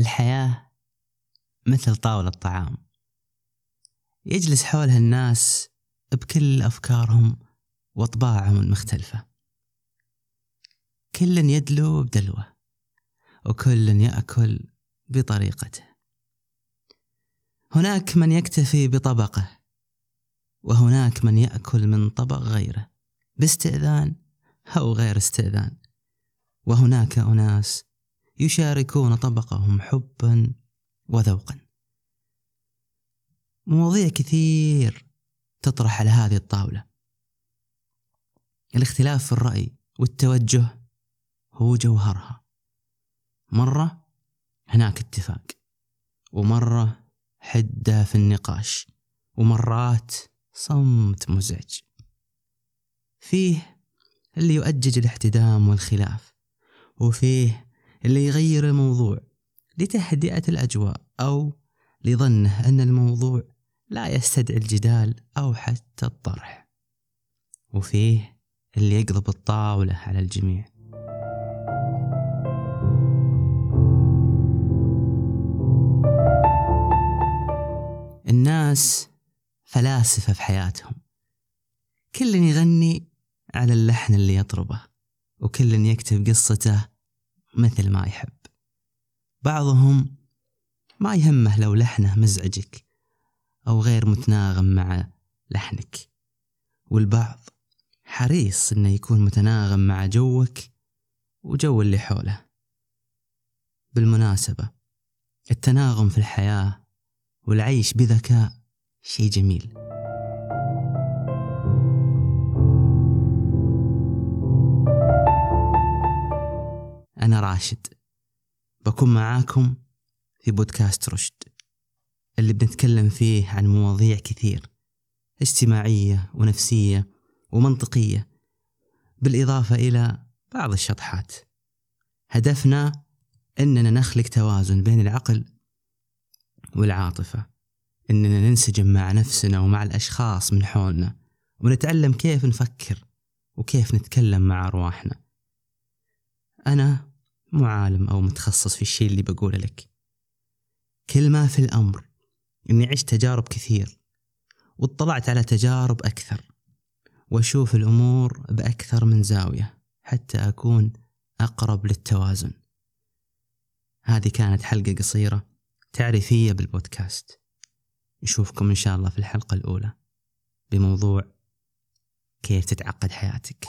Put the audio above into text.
الحياة مثل طاولة طعام يجلس حولها الناس بكل أفكارهم وأطباعهم المختلفة. كل يدلو بدلوة وكل يأكل بطريقته. هناك من يكتفي بطبقه وهناك من يأكل من طبق غيره باستئذان أو غير استئذان. وهناك أناس يشاركون طبقهم حبا وذوقا. مواضيع كثير تطرح على هذه الطاولة. الاختلاف في الرأي والتوجه هو جوهرها. مرة هناك اتفاق ومرة حدة في النقاش ومرات صمت مزعج. فيه اللي يؤجج الاحتدام والخلاف وفيه اللي يغير الموضوع لتهدئة الأجواء أو لظنه أن الموضوع لا يستدعي الجدال أو حتى الطرح. وفيه اللي يقلب الطاولة على الجميع. الناس فلاسفة في حياتهم. كل يغني على اللحن اللي يطربه وكل يكتب قصته مثل ما يحب. بعضهم ما يهمه لو لحنه مزعجك أو غير متناغم مع لحنك. والبعض حريص إنه يكون متناغم مع جوك وجو اللي حوله. بالمناسبة التناغم في الحياة والعيش بذكاء شيء جميل. أنا راشد. بكون معاكم في بودكاست رشد اللي بنتكلم فيه عن مواضيع كثير اجتماعية ونفسية ومنطقية بالإضافة إلى بعض الشطحات. هدفنا أننا نخلق توازن بين العقل والعاطفة أننا ننسجم مع نفسنا ومع الأشخاص من حولنا ونتعلم كيف نفكر وكيف نتكلم مع أرواحنا. أنا مو عالم أو متخصص في الشيء اللي بقوله لك. كل ما في الأمر إني عشت تجارب كثير واطلعت على تجارب أكثر وأشوف الأمور بأكثر من زاوية حتى أكون أقرب للتوازن. هذه كانت حلقة قصيرة تعريفية بالبودكاست. نشوفكم إن شاء الله في الحلقة الأولى بموضوع كيف تتعقد حياتك.